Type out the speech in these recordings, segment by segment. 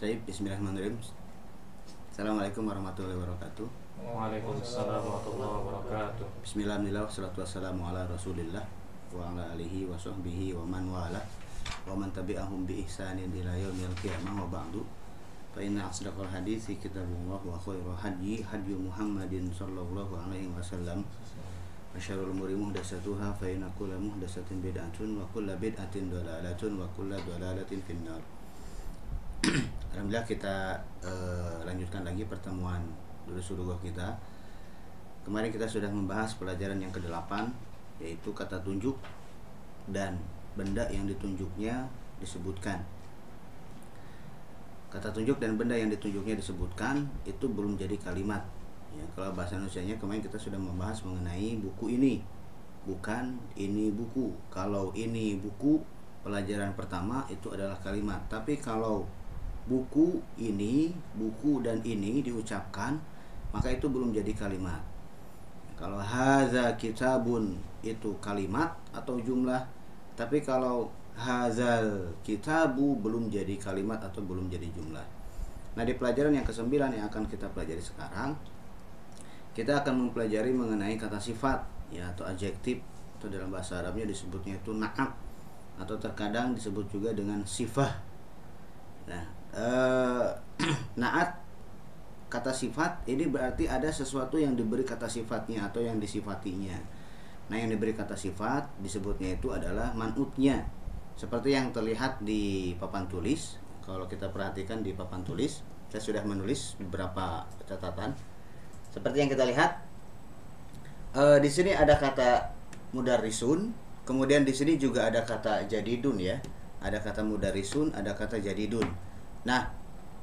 Baik, bismillahirrahmanirrahim. Assalamualaikum warahmatullahi wabarakatuh. Waalaikumsalam warahmatullahi wabarakatuh. Bismillahirrahmanirrahim. Wassalatu wassalamu ala Rasulillah wa ala alihi wa sahbihi wa man wala wa man tabi'ahum bi ihsanin ila yaumil qiyamah wa ba'du. Fa inna asdaqal hadithi kitabullah wa khairul hadyi hadyu Muhammadin sallallahu alaihi wasallam. Wa syarrul umuri muhdatsatuha fa inna kulla muhdatsatin bid'atun wa kulla bid'atin dhalalatun wa kulla dhalalatin finnar. Alhamdulillah kita eh, lanjutkan lagi pertemuan dulu suruh kita. Kemarin kita sudah membahas pelajaran yang ke-8 yaitu kata tunjuk dan benda yang ditunjuknya disebutkan. Kata tunjuk dan benda yang ditunjuknya disebutkan itu belum jadi kalimat. Ya, kalau bahasa Indonesia-nya kemarin kita sudah membahas mengenai buku ini. Bukan ini buku. Kalau ini buku pelajaran pertama itu adalah kalimat. Tapi kalau buku ini, buku dan ini diucapkan, maka itu belum jadi kalimat. Kalau haza kitabun itu kalimat atau jumlah, tapi kalau hazal kitabu belum jadi kalimat atau belum jadi jumlah. Nah, di pelajaran yang kesembilan yang akan kita pelajari sekarang, kita akan mempelajari mengenai kata sifat ya atau adjektif atau dalam bahasa Arabnya disebutnya itu na'at atau terkadang disebut juga dengan sifah. Nah, eh, naat kata sifat ini berarti ada sesuatu yang diberi kata sifatnya atau yang disifatinya. Nah, yang diberi kata sifat disebutnya itu adalah manutnya. Seperti yang terlihat di papan tulis. Kalau kita perhatikan di papan tulis, saya sudah menulis beberapa catatan. Seperti yang kita lihat, eh, di sini ada kata mudarisun, kemudian di sini juga ada kata jadidun ya. Ada kata mudarisun, ada kata jadidun. Nah,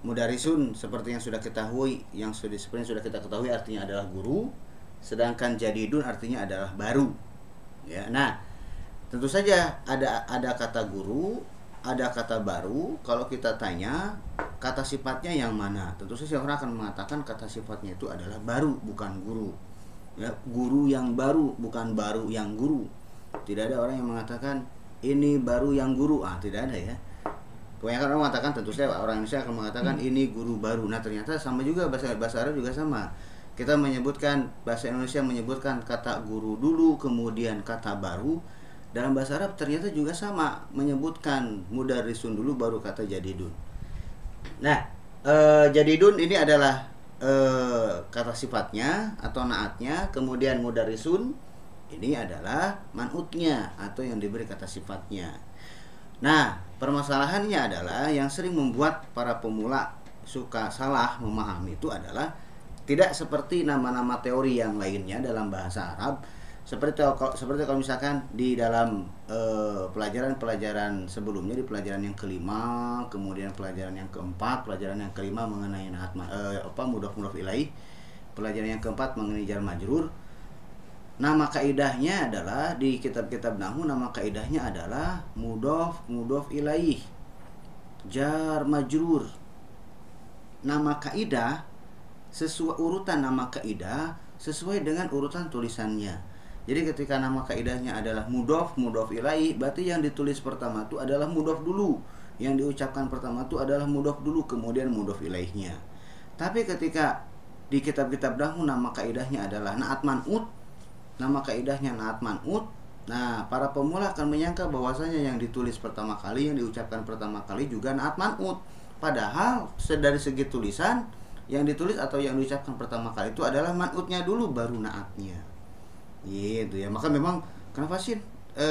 mudarisun seperti yang sudah kita ketahui, yang sudah seperti yang sudah kita ketahui artinya adalah guru, sedangkan jadidun artinya adalah baru. Ya. Nah, tentu saja ada ada kata guru, ada kata baru. Kalau kita tanya kata sifatnya yang mana? Tentu saja orang akan mengatakan kata sifatnya itu adalah baru, bukan guru. Ya, guru yang baru, bukan baru yang guru. Tidak ada orang yang mengatakan ini baru yang guru. Ah, tidak ada ya. Kebanyakan orang mengatakan tentu saja orang Indonesia akan mengatakan hmm. ini guru baru. Nah, ternyata sama juga bahasa bahasa Arab juga sama. Kita menyebutkan bahasa Indonesia menyebutkan kata guru dulu, kemudian kata baru. Dalam bahasa Arab ternyata juga sama menyebutkan mudarisun dulu baru kata jadidun. Nah, e, jadidun ini adalah e, kata sifatnya atau naatnya, kemudian mudarisun ini adalah manutnya atau yang diberi kata sifatnya. Nah, permasalahannya adalah yang sering membuat para pemula suka salah memahami itu adalah tidak seperti nama-nama teori yang lainnya dalam bahasa Arab. Seperti kalau seperti kalau misalkan di dalam pelajaran-pelajaran uh, sebelumnya di pelajaran yang kelima kemudian pelajaran yang keempat pelajaran yang kelima mengenai nahat uh, apa mudaf mudaf ilaih pelajaran yang keempat mengenai jar majrur Nama kaidahnya adalah di kitab-kitab nahu nama kaidahnya adalah mudof mudof ilaih jar majrur. Nama kaidah sesuai urutan nama kaidah sesuai dengan urutan tulisannya. Jadi ketika nama kaidahnya adalah mudof mudof ilaih, berarti yang ditulis pertama itu adalah mudof dulu. Yang diucapkan pertama itu adalah mudof dulu, kemudian mudof ilaihnya. Tapi ketika di kitab-kitab dahulu nama kaidahnya adalah naat man'ut nama kaidahnya naat man'ut Nah, para pemula akan menyangka bahwasanya yang ditulis pertama kali, yang diucapkan pertama kali juga naat man'ut. Padahal dari segi tulisan yang ditulis atau yang diucapkan pertama kali itu adalah man'utnya dulu baru naatnya. Gitu ya. Maka memang kenapa sih e,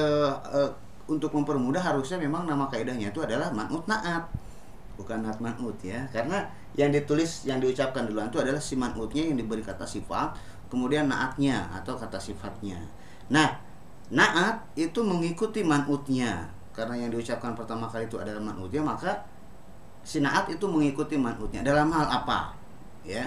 e, untuk mempermudah harusnya memang nama kaidahnya itu adalah man'ut naat. Bukan naat man'ut ya. Karena yang ditulis yang diucapkan duluan itu adalah si man'utnya yang diberi kata sifat kemudian naatnya atau kata sifatnya. Nah, naat itu mengikuti manutnya karena yang diucapkan pertama kali itu adalah manutnya maka si naat itu mengikuti manutnya dalam hal apa? Ya.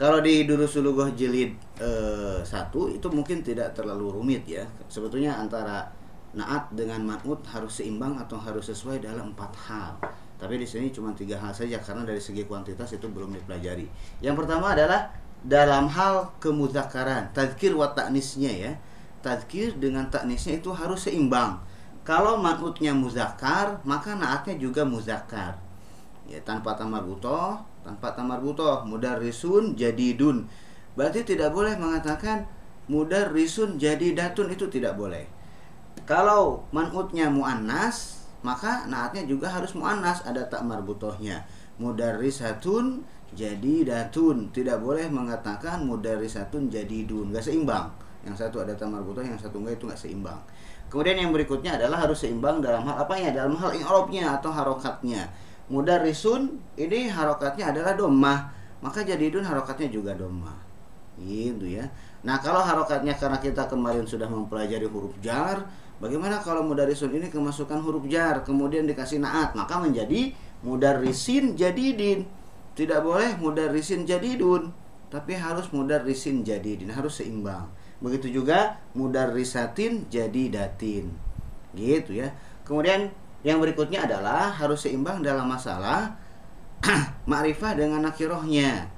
Kalau di Durusulugoh jilid eh, satu itu mungkin tidak terlalu rumit ya. Sebetulnya antara naat dengan manut harus seimbang atau harus sesuai dalam empat hal. Tapi di sini cuma tiga hal saja karena dari segi kuantitas itu belum dipelajari. Yang pertama adalah dalam hal kemuzakaran tazkir wa taknisnya ya. Tazkir dengan taknisnya itu harus seimbang. Kalau manutnya muzakar maka naatnya juga muzakar ya tanpa tamar butoh tanpa tamar butoh mudarrisun jadidun. Berarti tidak boleh mengatakan mudarrisun jadidatun itu tidak boleh. Kalau man'utnya muannas maka naatnya juga harus muannas ada tak marbutohnya mudarrisatun jadi datun. Tidak boleh mengatakan mudarrisatun jadi dun. Nggak seimbang. Yang satu ada tamar butoh yang satu enggak itu nggak seimbang. Kemudian yang berikutnya adalah harus seimbang dalam hal apanya? Dalam hal i'rabnya atau harokatnya. Mudarrisun ini harokatnya adalah domah maka jadi dun harokatnya juga domah gitu ya. Nah kalau harokatnya karena kita kemarin sudah mempelajari huruf jar bagaimana kalau mudarrisun ini kemasukan huruf jar kemudian dikasih naat maka menjadi mudarrisin jadidin tidak boleh mudarrisin jadidun tapi harus mudarrisin jadidin harus seimbang. Begitu juga mudarrisatin jadidatin gitu ya. Kemudian yang berikutnya adalah harus seimbang dalam masalah ma'rifah dengan nakirohnya.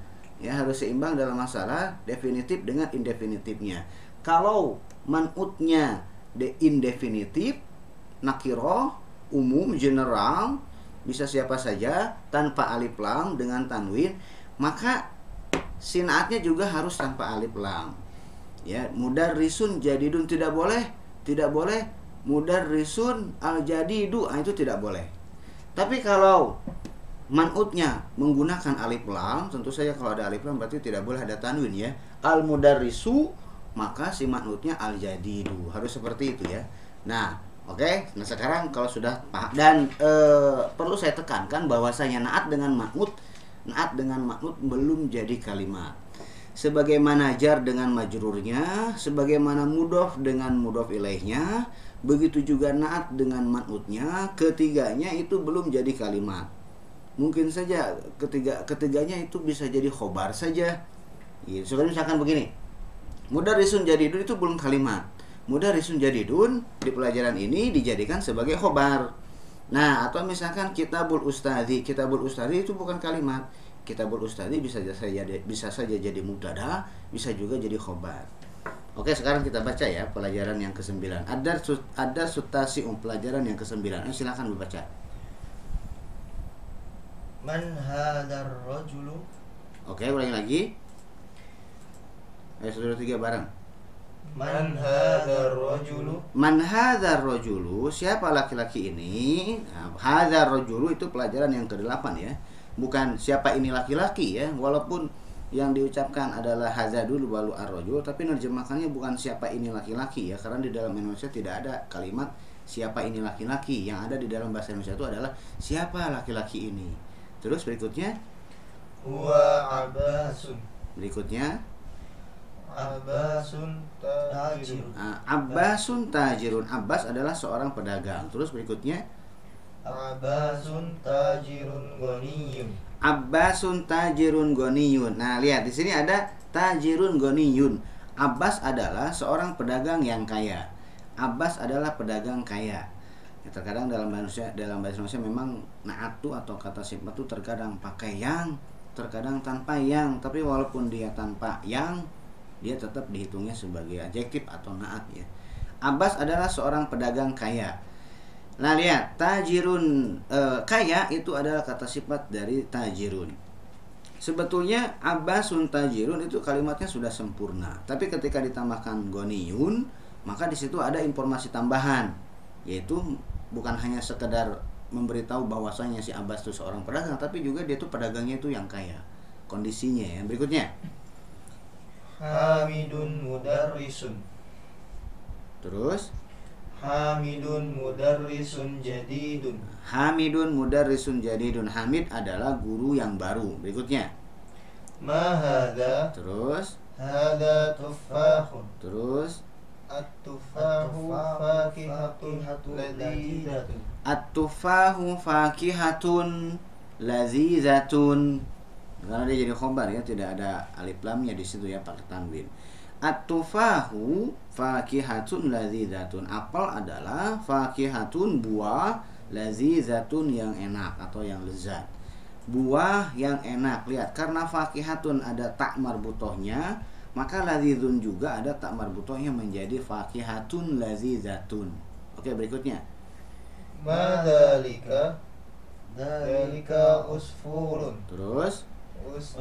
Ya harus seimbang dalam masalah definitif dengan indefinitifnya kalau manutnya de indefinitif nakiroh umum general bisa siapa saja tanpa alif lam dengan tanwin maka sinaatnya juga harus tanpa alif lam. Ya mudar risun jadidun tidak boleh tidak boleh. Mudar risun al jadidu ah, itu tidak boleh. Tapi kalau manutnya menggunakan alif lam tentu saja kalau ada alif lam berarti tidak boleh ada tanwin ya. Al mudarrisu maka si manutnya al jadidu harus seperti itu ya. Nah Oke, nah sekarang kalau sudah paham dan e, perlu saya tekankan bahwasanya naat dengan makmud, naat dengan makmud belum jadi kalimat. Sebagaimana jar dengan majrurnya, sebagaimana mudof dengan mudof ilaihnya, begitu juga naat dengan makmudnya, ketiganya itu belum jadi kalimat. Mungkin saja ketiga ketiganya itu bisa jadi khobar saja. Gitu. Sekarang misalkan begini, risun jadi itu belum kalimat Mudarisun jadidun di pelajaran ini dijadikan sebagai khobar. Nah, atau misalkan kitabul ustadi, kitabul ustadi itu bukan kalimat. Kitabul ustadi bisa saja bisa saja jadi mubtada, bisa juga jadi khobar. Oke, sekarang kita baca ya pelajaran yang ke-9. Ada ada sutasi um pelajaran yang ke-9. Eh, silakan membaca. Man hadar rajulu? Oke, ulangi lagi. Ayo saudara tiga bareng. Man hadzal rajulu? Man hadzal rajulu? Siapa laki-laki ini? Nah, hadzal rajulu itu pelajaran yang ke-8 ya. Bukan siapa ini laki-laki ya, walaupun yang diucapkan adalah hadza dulu baru ar-rajul, tapi nerjemahkannya bukan siapa ini laki-laki ya, karena di dalam Indonesia tidak ada kalimat siapa ini laki-laki. Yang ada di dalam bahasa Indonesia itu adalah siapa laki-laki ini. Terus berikutnya huwa abasun. Berikutnya Abbasun tajirun. Nah, Abbasun tajirun. Abbas adalah seorang pedagang. Terus berikutnya Abbasun tajirun goniyun. Abbasun tajirun goniyun. Nah, lihat di sini ada tajirun goniyun. Abbas adalah seorang pedagang yang kaya. Abbas adalah pedagang kaya. Ya, terkadang dalam bahasa dalam bahasa Indonesia memang naatu atau kata sifat itu terkadang pakai yang, terkadang tanpa yang. Tapi walaupun dia tanpa yang, dia tetap dihitungnya sebagai adjektif atau naat ya. Abbas adalah seorang pedagang kaya. Nah lihat tajirun e, kaya itu adalah kata sifat dari tajirun. Sebetulnya Abbasun tajirun itu kalimatnya sudah sempurna. Tapi ketika ditambahkan goniyun maka di situ ada informasi tambahan yaitu bukan hanya sekedar memberitahu bahwasanya si Abbas itu seorang pedagang tapi juga dia itu pedagangnya itu yang kaya kondisinya ya berikutnya Hamidun mudarrisun. Terus? Hamidun mudarrisun jadidun. Hamidun mudarrisun jadidun. Hamid adalah guru yang baru. Berikutnya. Ma hadha? Terus? Hadha tufahun. Terus? At-tufahu fakihatun ladzidatun. At-tufahu fakihatun lazizatun karena dia jadi khobar ya tidak ada alif lamnya di situ ya pakai tanwin. At-tufahu fakihatun lazidatun apel adalah fakihatun buah lazizatun yang enak atau yang lezat. Buah yang enak lihat. Karena fakihatun ada tak marbutohnya maka lazizun juga ada tak marbutohnya menjadi fakihatun lazizatun. Oke berikutnya. Madalika Dalika usfurun. Terus? Us- Us-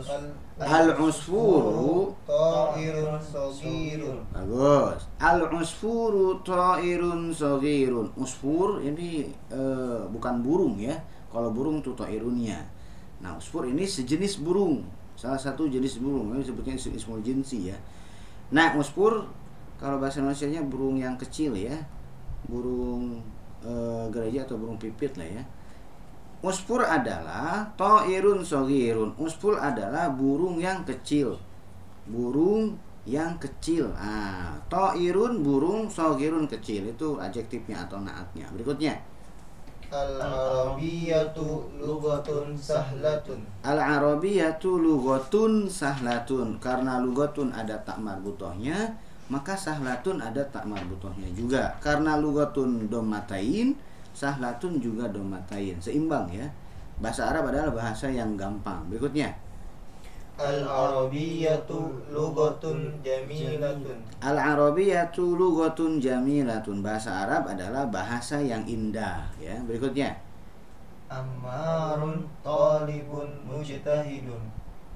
al- Al-usfuru Ta'irun sogirun Bagus. Al-usfuru ta'irun saghirun. Usfur ini eh, bukan burung ya. Kalau burung itu ta'irunnya. Nah, usfur ini sejenis burung. Salah satu jenis burung. Ini sebutnya isim ismul jinsi ya. Nah, usfur kalau bahasa Indonesia-nya burung yang kecil ya. Burung eh, gereja atau burung pipit lah ya. Usfur adalah ta'irun saghirun. Usfur adalah burung yang kecil. Burung yang kecil. Ah, ta'irun burung saghirun kecil. Itu adjektifnya atau naatnya. Berikutnya. Al-Arabiyatu lugatun sahlatun Al-Arabiyatu lughatun sahlatun. Karena lughatun ada tak marbutohnya, maka sahlatun ada tak marbutohnya juga. Karena lughatun domatain, sahlatun juga domatain. Seimbang ya. Bahasa Arab adalah bahasa yang gampang. Berikutnya. Al-Arabiyatu lugatun jamilatun Al-Arabiyatu lughatun jamilatun. Bahasa Arab adalah bahasa yang indah ya. Berikutnya. Ammarun talibun mujtahidun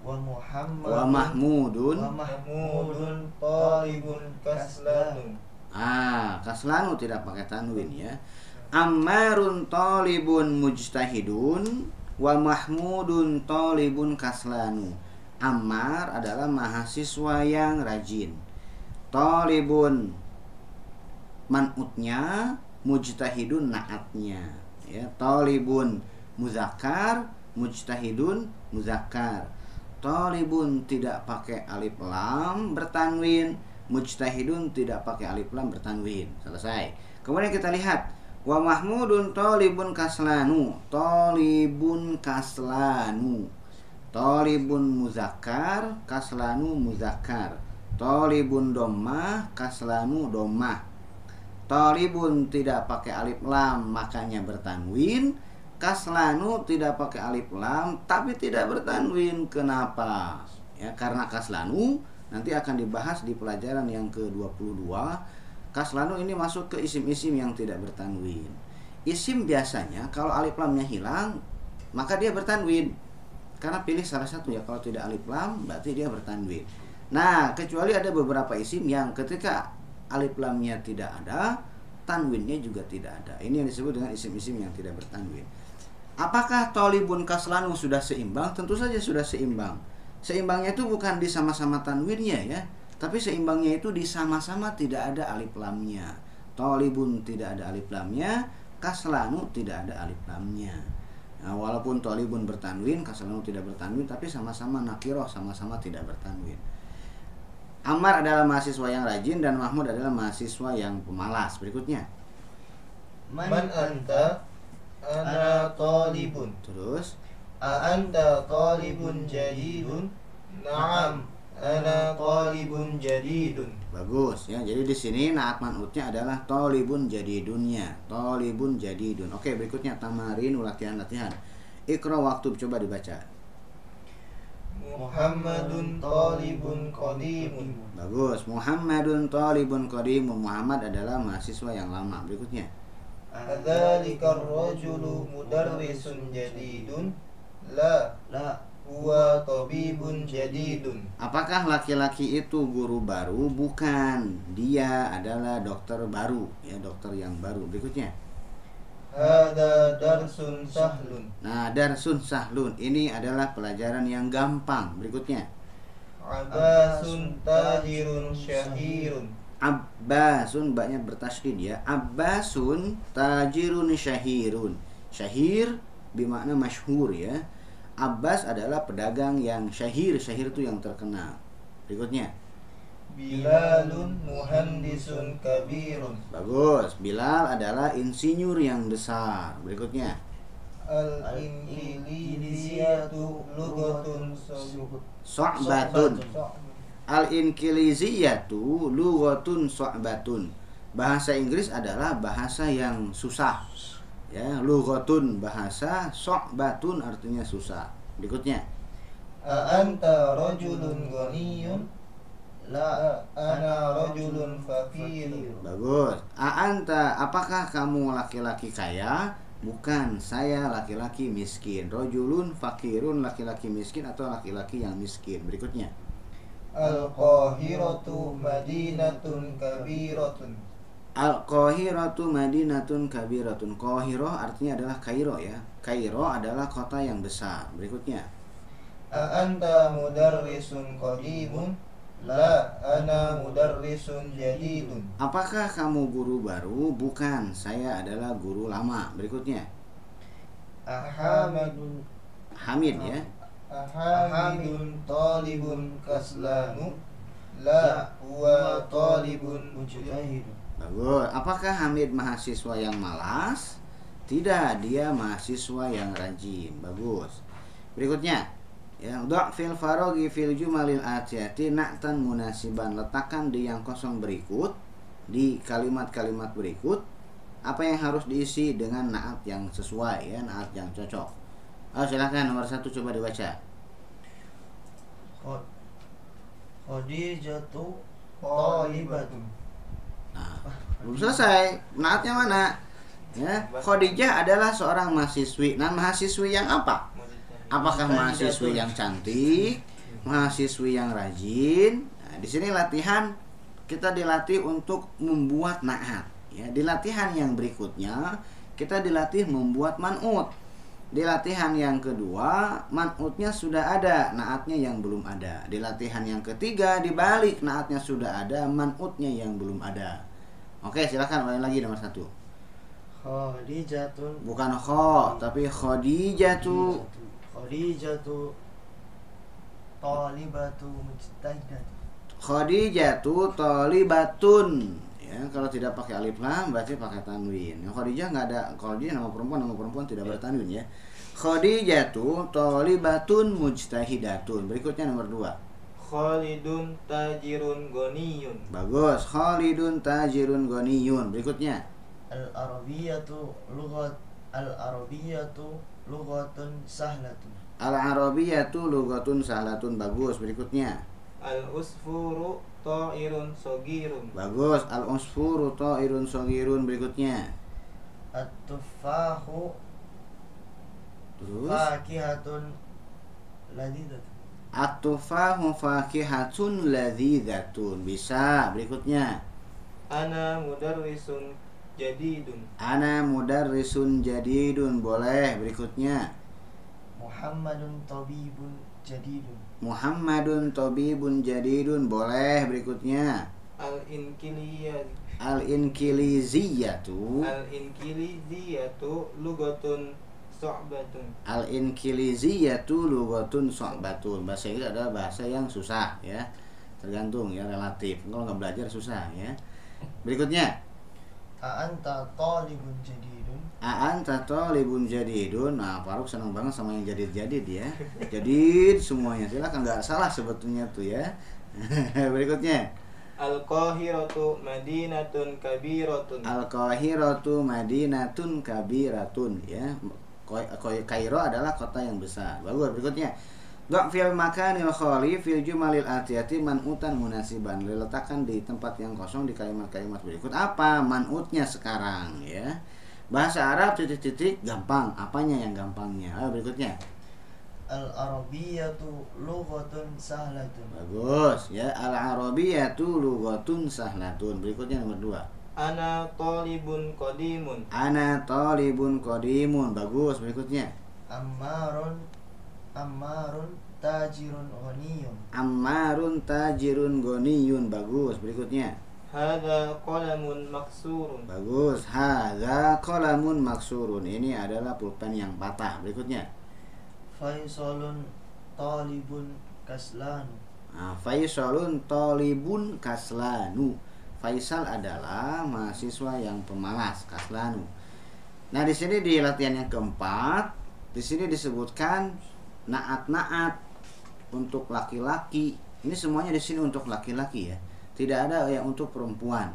Wa Muhammadun Wa mahmudun. Wa Mahmudun talibun kaslanun Ah, kaslanu tidak pakai tanwin ya. Ammarun talibun mujtahidun wa mahmudun talibun kaslanu. Ammar adalah mahasiswa yang rajin. Talibun manutnya, mujtahidun naatnya. Ya, talibun muzakkar, mujtahidun muzakkar. Talibun tidak pakai alif lam bertanwin, mujtahidun tidak pakai alif lam bertanwin. Selesai. Kemudian kita lihat wa mahmudun talibun kaslanu, talibun kaslanu. Talibun muzakkar, kaslanu muzakkar. Talibun domah, kaslanu domah. Talibun tidak pakai alif lam makanya bertanwin. Kaslanu tidak pakai alif lam tapi tidak bertanwin. Kenapa? Ya karena kaslanu nanti akan dibahas di pelajaran yang ke-22. Kaslanu ini masuk ke isim-isim yang tidak bertanwin. Isim biasanya kalau alif lamnya hilang maka dia bertanwin. Karena pilih salah satu ya kalau tidak alif lam berarti dia bertanwin. Nah, kecuali ada beberapa isim yang ketika alif lamnya tidak ada, tanwinnya juga tidak ada. Ini yang disebut dengan isim-isim yang tidak bertanwin. Apakah tolibun kaslanu sudah seimbang? Tentu saja sudah seimbang. Seimbangnya itu bukan di sama-sama tanwinnya ya, tapi seimbangnya itu di sama-sama tidak ada alif lamnya. Tolibun tidak ada alif lamnya, kaslanu tidak ada alif lamnya. Nah, walaupun tolibun bertanwin, kaslanu tidak bertanwin, tapi sama-sama nakiroh, sama-sama tidak bertanwin. Ammar adalah mahasiswa yang rajin dan Mahmud adalah mahasiswa yang pemalas. Berikutnya. Man anta Ana talibun Terus A anta talibun jadidun Naam Ana talibun jadidun bagus ya. Jadi di sini naat manutnya adalah tolibun jadi dunia. Tolibun jadi dun. Oke, berikutnya tamarin latihan-latihan. Ikra waktu coba dibaca. Muhammadun talibun qadimun Bagus. Muhammadun talibun qadimun. Muhammad adalah mahasiswa yang lama. Berikutnya. Adzalika ar-rajulu mudarrisun jadidun La La huwa tabibun jadidun Apakah laki-laki itu guru baru? Bukan. Dia adalah dokter baru, ya, dokter yang baru. Berikutnya. Hada darsun sahlun Nah, darsun sahlun. Ini adalah pelajaran yang gampang. Berikutnya. Abbasun tajirun syahirun Abbasun banyak bertasydid ya. Abbasun tajirun syahirun. Syahir bermakna masyhur ya. Abbas adalah pedagang yang syahir. Syahir itu yang terkenal. Berikutnya. Bilalun muhandisun kabirun Bagus. Bilal adalah insinyur yang besar. Berikutnya. Al-Inkilisiyatu lugatun So'batun. Al-Inkiliziyatu lughatun so'batun. Bahasa Inggris adalah bahasa yang susah. Ya, lughatun bahasa, so'batun artinya susah. Berikutnya. A'anta rajulun ghaniyun La ana rajulun fakirun Bagus. A'anta, apakah kamu laki-laki kaya? Bukan, saya laki-laki miskin. Rojulun fakirun laki-laki miskin atau laki-laki yang miskin. Berikutnya. Al-Qahiratu madinatun kabiratun Al-Qahiratu Madinatun Kabiratun. Qahirah artinya adalah Kairo ya. Kairo adalah kota yang besar. Berikutnya. A'anta mudarrisun qadimun La ana mudarrisun jadidun. Apakah kamu guru baru? Bukan, saya adalah guru lama. Berikutnya. Ahamidun Hamid ya. Ahamidun talibun kaslanu La huwa talibun mujtahidun Bagus Apakah Hamid mahasiswa yang malas? Tidak, dia mahasiswa yang rajin. Bagus. Berikutnya. Ya, dok fil farogi fil jumalil atiyati na'tan munasiban. Letakkan di yang kosong berikut di kalimat-kalimat berikut apa yang harus diisi dengan naat yang sesuai ya naat yang cocok. Oh silahkan nomor satu coba dibaca. Khadijatu talibatun nah. Belum selesai. Naatnya mana? Ya. Khadijah adalah seorang mahasiswi. Nah mahasiswi yang apa? Apakah mahasiswi yang cantik? Mahasiswi yang rajin? Nah, di sini latihan kita dilatih untuk membuat naat. Ya di latihan yang berikutnya kita dilatih membuat manut di latihan yang kedua manutnya sudah ada naatnya yang belum ada. Di latihan yang ketiga dibalik naatnya sudah ada manutnya yang belum ada. Oke silakan ulangi lagi nomor satu. Khadijatun. Bukan kho tapi khadijatu. Khadijatu. Talibatu mujtahidatun khadijatu talibatun ya kalau tidak pakai alif lam berarti pakai tanwin. Yang khadijah nggak ada khadijah nama perempuan nama perempuan tidak bertanwin ya. Khadijatu talibatun mujtahidatun. Berikutnya nomor dua. Khalidun tajirun goniyun bagus. Khalidun tajirun goniyun berikutnya. Al-Arabiyatu lughat Al-Arabiyatu lughatun sahlatun. Al arabiyatu lugatun sahlatun. Bagus. Berikutnya. Al-usfuru ta'irun sogirun. Bagus. Al usfuru ta'irun sogirun berikutnya. At-tufahu terus? Fakihatun ladidatun At-tufahu fakihatun ladhidatun Bisa. Berikutnya. Ana mudarrisun jadidun. Ana mudarrisun jadidun. Boleh. Berikutnya. Muhammadun tabibun jadidun Muhammadun tabibun jadidun. Boleh berikutnya. Al-inkiliyah. Al-inkiliziyatu. Al-inkiliziyatu lugatun so'batun. Al-inkiliziyatu lugatun so'batun. Bahasa Inggris adalah bahasa yang susah ya. Tergantung ya relatif. Kalau nggak belajar susah ya. Berikutnya. A'anta talibun jadidun Aan tato libun jadidun. Nah Faruk senang banget sama yang jadid-jadid ya. Jadid semuanya. Silakan nggak salah sebetulnya tuh ya. Berikutnya. Al-Qahiratu madinatun kabiratun. Al-Qahiratu Madinatun Kabiratun ya. Kairo adalah kota yang besar. Bagus berikutnya. Gak fil makanil kholi fil jumalil atiyati man'utan munasiban. Diletakkan di tempat yang kosong di kalimat-kalimat berikut. Apa man'utnya sekarang ya Bahasa Arab titik-titik gampang. Apanya yang gampangnya? Ayo berikutnya. Al-Arabiyatu lughatun sahlatun. Bagus ya. Al-Arabiyatu lugatun sahlatun. Berikutnya nomor dua. Ana talibun qadimun. Ana talibun qadimun. Bagus berikutnya. Ammarun Ammarun tajirun ghaniyun. Ammarun tajirun goniyun Bagus berikutnya Hada qalamun maksurun. Bagus. Hadza qalamun maksurun. Ini adalah pulpen yang patah. Berikutnya. Faisalun talibun kaslan nah, Faisalun tolibun kaslanu. Faisal adalah mahasiswa yang pemalas Kaslanu. Nah di sini di latihan yang keempat di sini disebutkan naat-naat untuk laki-laki. Ini semuanya di sini untuk laki-laki ya. Tidak ada yang untuk perempuan.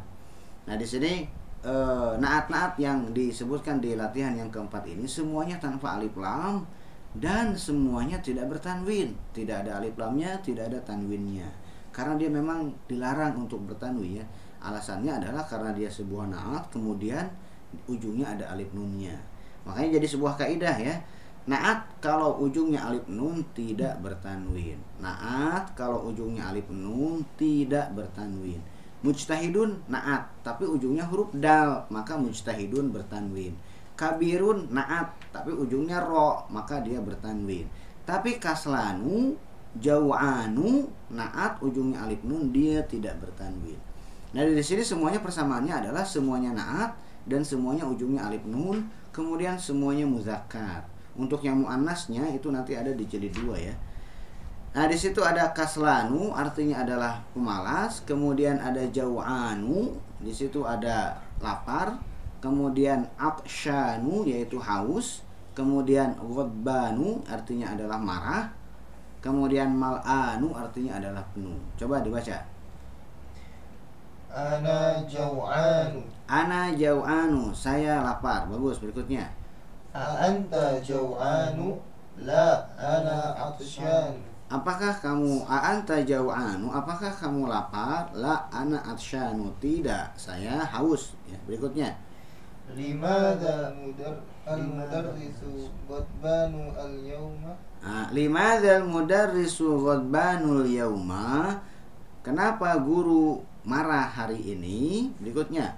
Nah, di sini eh, naat-naat yang disebutkan di latihan yang keempat ini semuanya tanpa alif lam dan semuanya tidak bertanwin. Tidak ada alif lamnya, tidak ada tanwinnya. Karena dia memang dilarang untuk bertanwin ya. Alasannya adalah karena dia sebuah naat kemudian ujungnya ada alif nunnya. makanya jadi sebuah kaidah ya naat kalau ujungnya alif nun tidak bertanwin. Naat kalau ujungnya alif nun tidak bertanwin. Mujtahidun naat tapi ujungnya huruf dal maka mujtahidun bertanwin. Kabirun naat tapi ujungnya ro maka dia bertanwin. Tapi kaslanu jau'anu naat ujungnya alif nun dia tidak bertanwin. Nah dari sini semuanya persamaannya adalah semuanya naat dan semuanya ujungnya alif nun kemudian semuanya muzakkar untuk yang muannasnya itu nanti ada di jilid dua ya Nah di situ ada kaslanu artinya adalah pemalas, kemudian ada jau'anu, di situ ada lapar, kemudian akshanu yaitu haus, kemudian ghadbanu artinya adalah marah, kemudian mal'anu artinya adalah penuh. Coba dibaca. Ana jau'anu Ana jau'anu, saya lapar. Bagus, berikutnya. Anta jau'anu La ana atsyan Apakah kamu anta jau'anu? Apakah kamu lapar? La ana atsyanu. Tidak, saya haus. Ya, berikutnya. Limada mudar al-mudarrisu Ghadbanu al-yawma Nah, limadzal mudarrisu ghadbanul yauma? Kenapa guru marah hari ini? Berikutnya.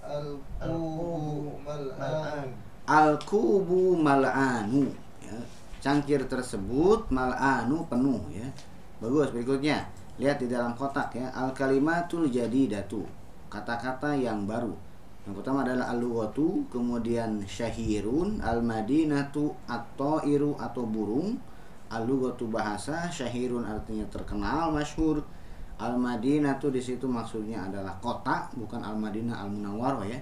Al-qubu mal'an Al-kubu mal'anu. Ya, cangkir tersebut mal'anu penuh ya. Bagus, berikutnya. Lihat di dalam kotak ya. Al-kalimatul jadidatu. Kata-kata yang baru. Yang pertama adalah al-lughatu, kemudian syahirun, al-madinatu atau iru atau burung. Al-lughatu bahasa, syahirun artinya terkenal, masyhur. Al-madinatu di situ maksudnya adalah kota, bukan al-madinah al-munawwarah ya.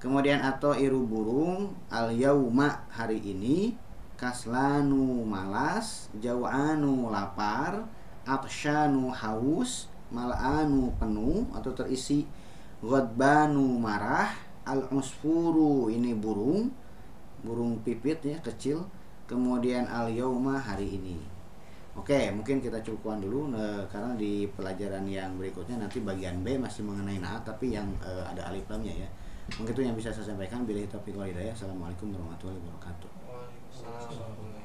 Kemudian atau iru burung, al-yauma hari ini, kaslanu malas, jawanu lapar, atsyanu haus, mal'anu penuh atau terisi, ghadbanu marah, al-usfuru ini burung, burung pipit ya kecil, kemudian al-yauma hari ini. Oke, mungkin kita cukupkan dulu eh, karena di pelajaran yang berikutnya nanti bagian B masih mengenai naat tapi yang eh, ada alif lamnya ya. Mungkin itu yang bisa saya sampaikan. Bila hidayah. Assalamualaikum warahmatullahi wabarakatuh.